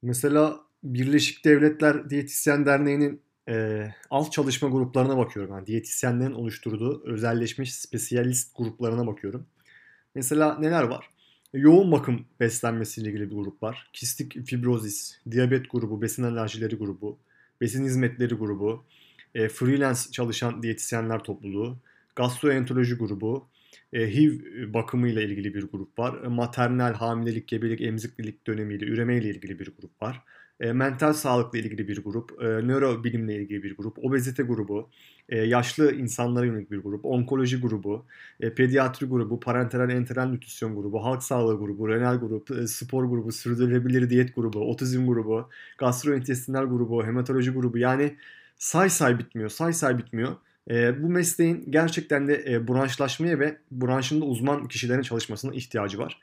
Mesela Birleşik Devletler Diyetisyen Derneği'nin e, alt çalışma gruplarına bakıyorum. Yani diyetisyenlerin oluşturduğu özelleşmiş spesiyalist gruplarına bakıyorum. Mesela neler var? Yoğun bakım beslenmesiyle ilgili bir grup var. Kistik fibrozis, diyabet grubu, besin alerjileri grubu, besin hizmetleri grubu, e, freelance çalışan diyetisyenler topluluğu, gastroenteroloji grubu, e, HIV bakımıyla ilgili bir grup var. E, maternal hamilelik, gebelik, emziklilik dönemiyle, üremeyle ilgili bir grup var. E, mental sağlıkla ilgili bir grup, e, nörobilimle ilgili bir grup, obezite grubu, e, yaşlı insanlara yönelik bir grup, onkoloji grubu, e, pediatri grubu, parenteral enteral nütrisyon grubu, halk sağlığı grubu, renal grubu, e, spor grubu, sürdürülebilir diyet grubu, otizm grubu, gastrointestinal grubu, hematoloji grubu. Yani say say bitmiyor, say say bitmiyor. E, bu mesleğin gerçekten de e, branşlaşmaya ve branşında uzman kişilerin çalışmasına ihtiyacı var.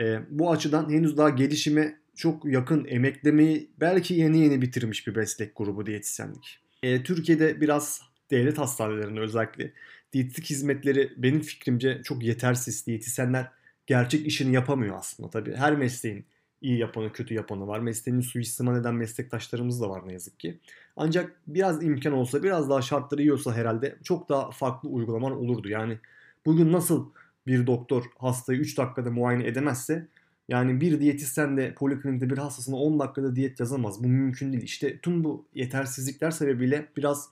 E, bu açıdan henüz daha gelişime çok yakın emeklemeyi belki yeni yeni bitirmiş bir meslek grubu diyetisyenlik. E, Türkiye'de biraz devlet hastanelerinde özellikle diyetistik hizmetleri benim fikrimce çok yetersiz. Diyetisyenler gerçek işini yapamıyor aslında tabii. Her mesleğin iyi yapanı, kötü yapanı var. Mesleğini suistimal eden meslektaşlarımız da var ne yazık ki. Ancak biraz imkan olsa, biraz daha şartları iyi olsa herhalde çok daha farklı uygulamalar olurdu. Yani bugün nasıl bir doktor hastayı 3 dakikada muayene edemezse yani bir diyetisyen de poliklinikte bir hastasına 10 dakikada diyet yazamaz. Bu mümkün değil. İşte tüm bu yetersizlikler sebebiyle biraz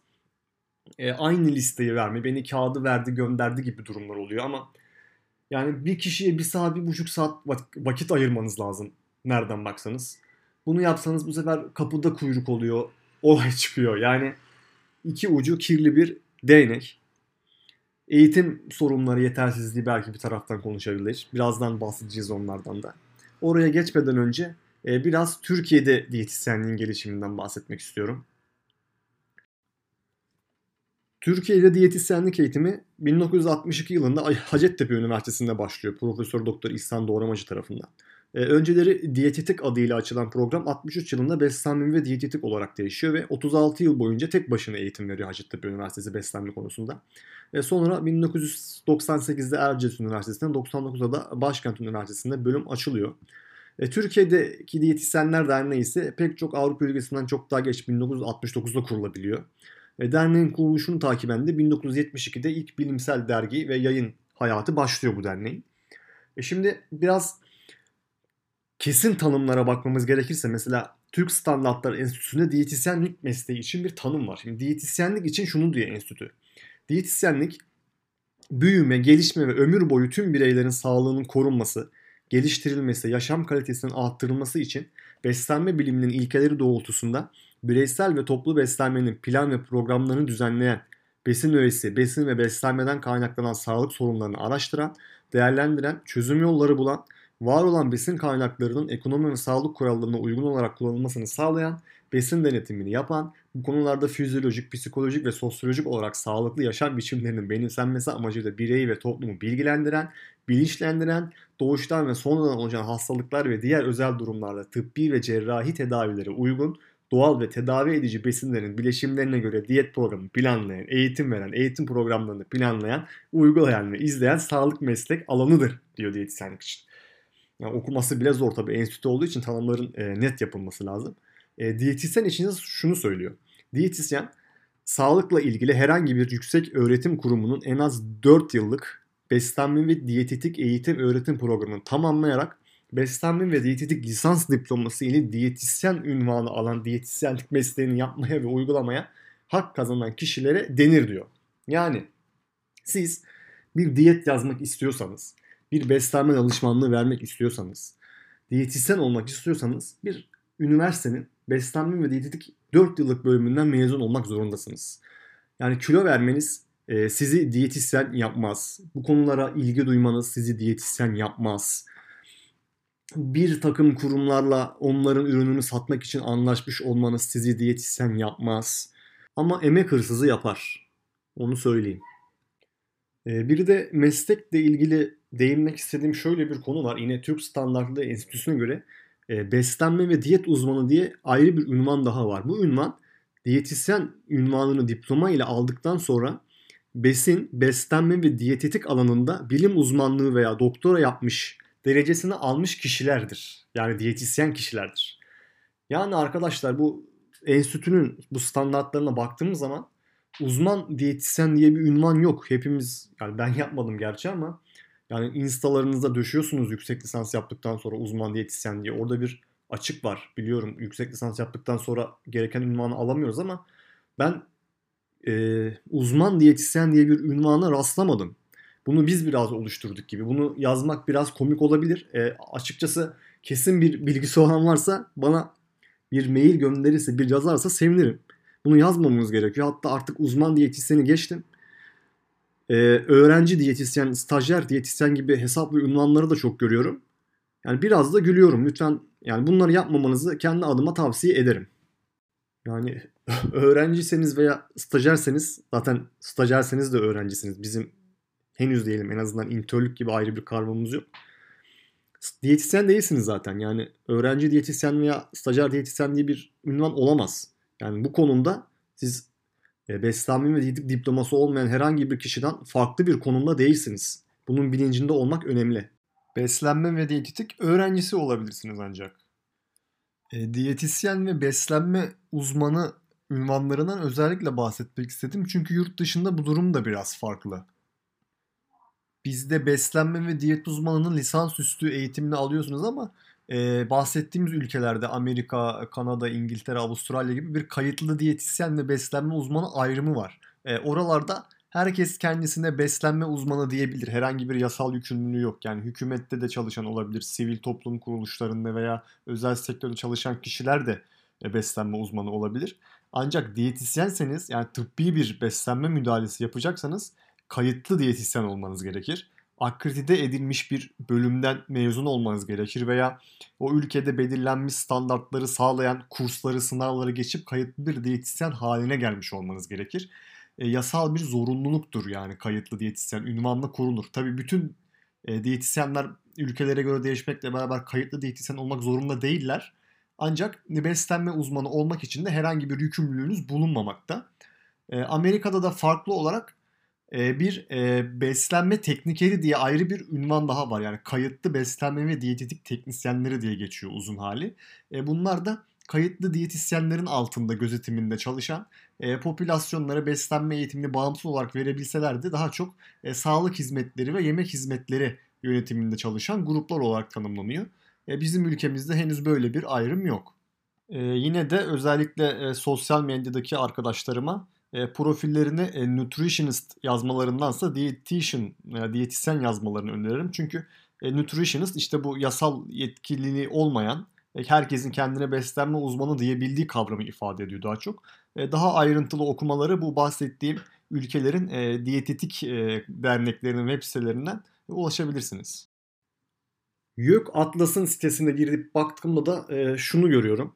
e, aynı listeyi verme, beni kağıdı verdi gönderdi gibi durumlar oluyor ama yani bir kişiye bir saat, bir buçuk saat vakit ayırmanız lazım nereden baksanız. Bunu yapsanız bu sefer kapıda kuyruk oluyor, olay çıkıyor. Yani iki ucu kirli bir değnek. Eğitim sorunları, yetersizliği belki bir taraftan konuşabilir. Birazdan bahsedeceğiz onlardan da. Oraya geçmeden önce e, biraz Türkiye'de diyetisyenliğin gelişiminden bahsetmek istiyorum. Türkiye'de diyetisyenlik eğitimi 1962 yılında Hacettepe Üniversitesi'nde başlıyor Profesör Doktor İhsan Doğramacı tarafından. Ee, önceleri diyetetik adıyla açılan program 63 yılında beslenme ve diyetetik olarak değişiyor ve 36 yıl boyunca tek başına eğitim veriyor Hacettepe Üniversitesi beslenme konusunda. Ve sonra 1998'de Erciyes Üniversitesi'nde 99'da da Başkent Üniversitesi'nde bölüm açılıyor. E, Türkiye'deki diyetisyenler derneği ise pek çok Avrupa ülkesinden çok daha geç 1969'da kurulabiliyor. Derneğin kuruluşunu takiben de 1972'de ilk bilimsel dergi ve yayın hayatı başlıyor bu derneğin. E şimdi biraz kesin tanımlara bakmamız gerekirse mesela Türk Standartlar Enstitüsü'nde diyetisyenlik mesleği için bir tanım var. Şimdi diyetisyenlik için şunu diyor enstitü. Diyetisyenlik büyüme, gelişme ve ömür boyu tüm bireylerin sağlığının korunması, geliştirilmesi, yaşam kalitesinin arttırılması için beslenme biliminin ilkeleri doğrultusunda bireysel ve toplu beslenmenin plan ve programlarını düzenleyen, besin öğesi, besin ve beslenmeden kaynaklanan sağlık sorunlarını araştıran, değerlendiren, çözüm yolları bulan, var olan besin kaynaklarının ekonomi ve sağlık kurallarına uygun olarak kullanılmasını sağlayan, besin denetimini yapan, bu konularda fizyolojik, psikolojik ve sosyolojik olarak sağlıklı yaşam biçimlerinin benimsenmesi amacıyla bireyi ve toplumu bilgilendiren, bilinçlendiren, doğuştan ve sonradan oluşan hastalıklar ve diğer özel durumlarda tıbbi ve cerrahi tedavilere uygun, doğal ve tedavi edici besinlerin bileşimlerine göre diyet programı planlayan, eğitim veren, eğitim programlarını planlayan, uygulayan ve izleyen sağlık meslek alanıdır diyor diyetisyenlik için. Yani okuması bile zor tabii enstitü olduğu için tanımların e, net yapılması lazım. E, diyetisyen için şunu söylüyor. Diyetisyen sağlıkla ilgili herhangi bir yüksek öğretim kurumunun en az 4 yıllık beslenme ve diyetetik eğitim öğretim programını tamamlayarak beslenme ve diyetetik lisans diploması ile diyetisyen ünvanı alan diyetisyenlik mesleğini yapmaya ve uygulamaya hak kazanan kişilere denir diyor. Yani siz bir diyet yazmak istiyorsanız, bir beslenme danışmanlığı vermek istiyorsanız, diyetisyen olmak istiyorsanız bir üniversitenin beslenme ve diyetetik 4 yıllık bölümünden mezun olmak zorundasınız. Yani kilo vermeniz e, sizi diyetisyen yapmaz. Bu konulara ilgi duymanız sizi diyetisyen yapmaz. Bir takım kurumlarla onların ürününü satmak için anlaşmış olmanız sizi diyetisyen yapmaz. Ama emek hırsızı yapar. Onu söyleyeyim. E, bir de meslekle ilgili değinmek istediğim şöyle bir konu var. Yine Türk Standartlı Enstitüsü'ne göre e, beslenme ve diyet uzmanı diye ayrı bir ünvan daha var. Bu ünvan diyetisyen ünvanını diploma ile aldıktan sonra besin, beslenme ve diyetetik alanında bilim uzmanlığı veya doktora yapmış derecesini almış kişilerdir. Yani diyetisyen kişilerdir. Yani arkadaşlar bu enstitünün bu standartlarına baktığımız zaman uzman diyetisyen diye bir ünvan yok. Hepimiz yani ben yapmadım gerçi ama yani instalarınızda döşüyorsunuz yüksek lisans yaptıktan sonra uzman diyetisyen diye. Orada bir açık var biliyorum. Yüksek lisans yaptıktan sonra gereken ünvanı alamıyoruz ama ben e, uzman diyetisyen diye bir ünvana rastlamadım. Bunu biz biraz oluşturduk gibi. Bunu yazmak biraz komik olabilir. E, açıkçası kesin bir bilgisi olan varsa bana bir mail gönderirse, bir yazarsa sevinirim. Bunu yazmamamız gerekiyor. Hatta artık uzman diyetisyeni geçtim. Ee, öğrenci diyetisyen, stajyer diyetisyen gibi hesap ve ünvanları da çok görüyorum. Yani biraz da gülüyorum. Lütfen yani bunları yapmamanızı kendi adıma tavsiye ederim. Yani öğrenciyseniz veya stajyerseniz zaten stajyerseniz de öğrencisiniz. Bizim henüz diyelim en azından intörlük gibi ayrı bir kavramımız yok. Diyetisyen değilsiniz zaten. Yani öğrenci diyetisyen veya stajyer diyetisyen diye bir ünvan olamaz. Yani bu konumda siz e, beslenme ve diyetik diploması olmayan herhangi bir kişiden farklı bir konumda değilsiniz. Bunun bilincinde olmak önemli. Beslenme ve diyetetik öğrencisi olabilirsiniz ancak. E, diyetisyen ve beslenme uzmanı ünvanlarından özellikle bahsetmek istedim. Çünkü yurt dışında bu durum da biraz farklı. Bizde beslenme ve diyet uzmanının lisansüstü eğitimini alıyorsunuz ama e, bahsettiğimiz ülkelerde Amerika, Kanada, İngiltere, Avustralya gibi bir kayıtlı diyetisyen ve beslenme uzmanı ayrımı var. E, oralarda herkes kendisine beslenme uzmanı diyebilir. Herhangi bir yasal yükümlülüğü yok. Yani hükümette de çalışan olabilir, sivil toplum kuruluşlarında veya özel sektörde çalışan kişiler de e, beslenme uzmanı olabilir. Ancak diyetisyenseniz yani tıbbi bir beslenme müdahalesi yapacaksanız kayıtlı diyetisyen olmanız gerekir akredite edilmiş bir bölümden mezun olmanız gerekir veya o ülkede belirlenmiş standartları sağlayan kursları, sınavları geçip kayıtlı bir diyetisyen haline gelmiş olmanız gerekir. E, yasal bir zorunluluktur yani kayıtlı diyetisyen, ünvanla korunur. Tabii bütün e, diyetisyenler ülkelere göre değişmekle beraber kayıtlı diyetisyen olmak zorunda değiller. Ancak beslenme uzmanı olmak için de herhangi bir yükümlülüğünüz bulunmamakta. E, Amerika'da da farklı olarak e, bir e, beslenme teknikeri diye ayrı bir ünvan daha var. Yani kayıtlı beslenme ve diyetetik teknisyenleri diye geçiyor uzun hali. E, bunlar da kayıtlı diyetisyenlerin altında gözetiminde çalışan e, popülasyonlara beslenme eğitimini bağımsız olarak verebilselerdi daha çok sağlık hizmetleri ve yemek hizmetleri yönetiminde çalışan gruplar olarak tanımlanıyor. Bizim ülkemizde henüz böyle bir ayrım yok. E, yine de özellikle e, sosyal medyadaki arkadaşlarıma e, profillerine e, nutritionist yazmalarındansa dietitian veya diyetisyen yazmalarını öneririm. Çünkü e, nutritionist işte bu yasal yetkililiği olmayan e, herkesin kendine beslenme uzmanı diyebildiği kavramı ifade ediyor daha çok. E, daha ayrıntılı okumaları bu bahsettiğim ülkelerin e, diyetetik e, derneklerinin web sitelerinden ulaşabilirsiniz. YÖK Atlas'ın sitesine girip baktığımda da e, şunu görüyorum.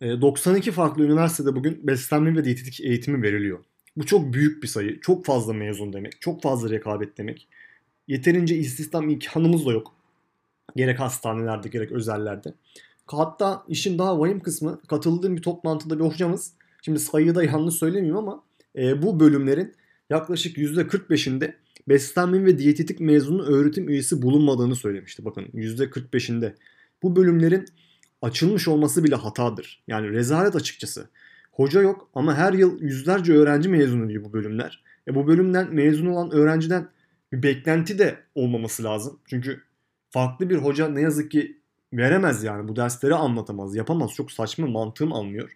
E, 92 farklı üniversitede bugün beslenme ve diyetetik eğitimi veriliyor. Bu çok büyük bir sayı. Çok fazla mezun demek. Çok fazla rekabet demek. Yeterince istihdam imkanımız da yok. Gerek hastanelerde gerek özellerde. Hatta işin daha vahim kısmı katıldığım bir toplantıda bir hocamız şimdi sayıyı da yanlış söylemeyeyim ama e, bu bölümlerin yaklaşık %45'inde beslenme ve diyetetik mezunu öğretim üyesi bulunmadığını söylemişti. Bakın %45'inde. Bu bölümlerin açılmış olması bile hatadır. Yani rezalet açıkçası. Hoca yok ama her yıl yüzlerce öğrenci mezun ediyor bu bölümler. E bu bölümden mezun olan öğrenciden bir beklenti de olmaması lazım. Çünkü farklı bir hoca ne yazık ki veremez yani bu dersleri anlatamaz, yapamaz. Çok saçma mantığım almıyor.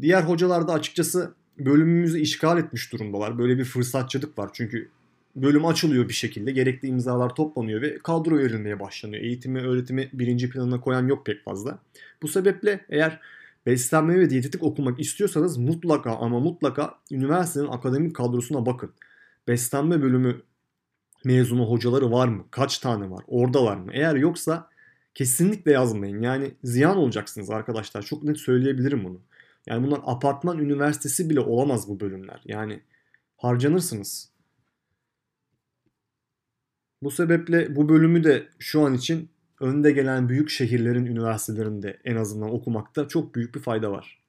Diğer hocalar da açıkçası bölümümüzü işgal etmiş durumdalar. Böyle bir fırsatçılık var. Çünkü bölüm açılıyor bir şekilde. Gerekli imzalar toplanıyor ve kadro verilmeye başlanıyor. Eğitimi, öğretimi birinci planına koyan yok pek fazla. Bu sebeple eğer beslenme ve diyetetik okumak istiyorsanız mutlaka ama mutlaka üniversitenin akademik kadrosuna bakın. Beslenme bölümü mezunu hocaları var mı? Kaç tane var? Orada var mı? Eğer yoksa kesinlikle yazmayın. Yani ziyan olacaksınız arkadaşlar. Çok net söyleyebilirim bunu. Yani bunlar apartman üniversitesi bile olamaz bu bölümler. Yani harcanırsınız. Bu sebeple bu bölümü de şu an için önde gelen büyük şehirlerin üniversitelerinde en azından okumakta çok büyük bir fayda var.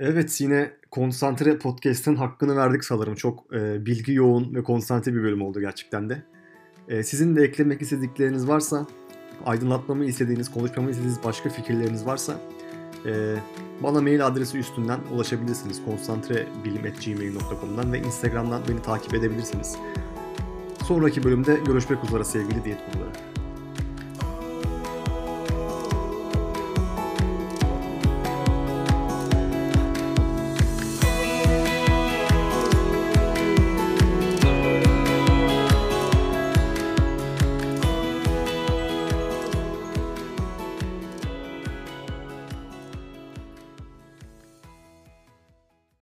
Evet yine konsantre podcast'ın hakkını verdik sanırım. Çok e, bilgi yoğun ve konsantre bir bölüm oldu gerçekten de. E, sizin de eklemek istedikleriniz varsa, aydınlatmamı istediğiniz, konuşmamı istediğiniz başka fikirleriniz varsa e, bana mail adresi üstünden ulaşabilirsiniz. konsantrebilim.gmail.com'dan ve Instagram'dan beni takip edebilirsiniz. Sonraki bölümde görüşmek üzere sevgili diyet kurları.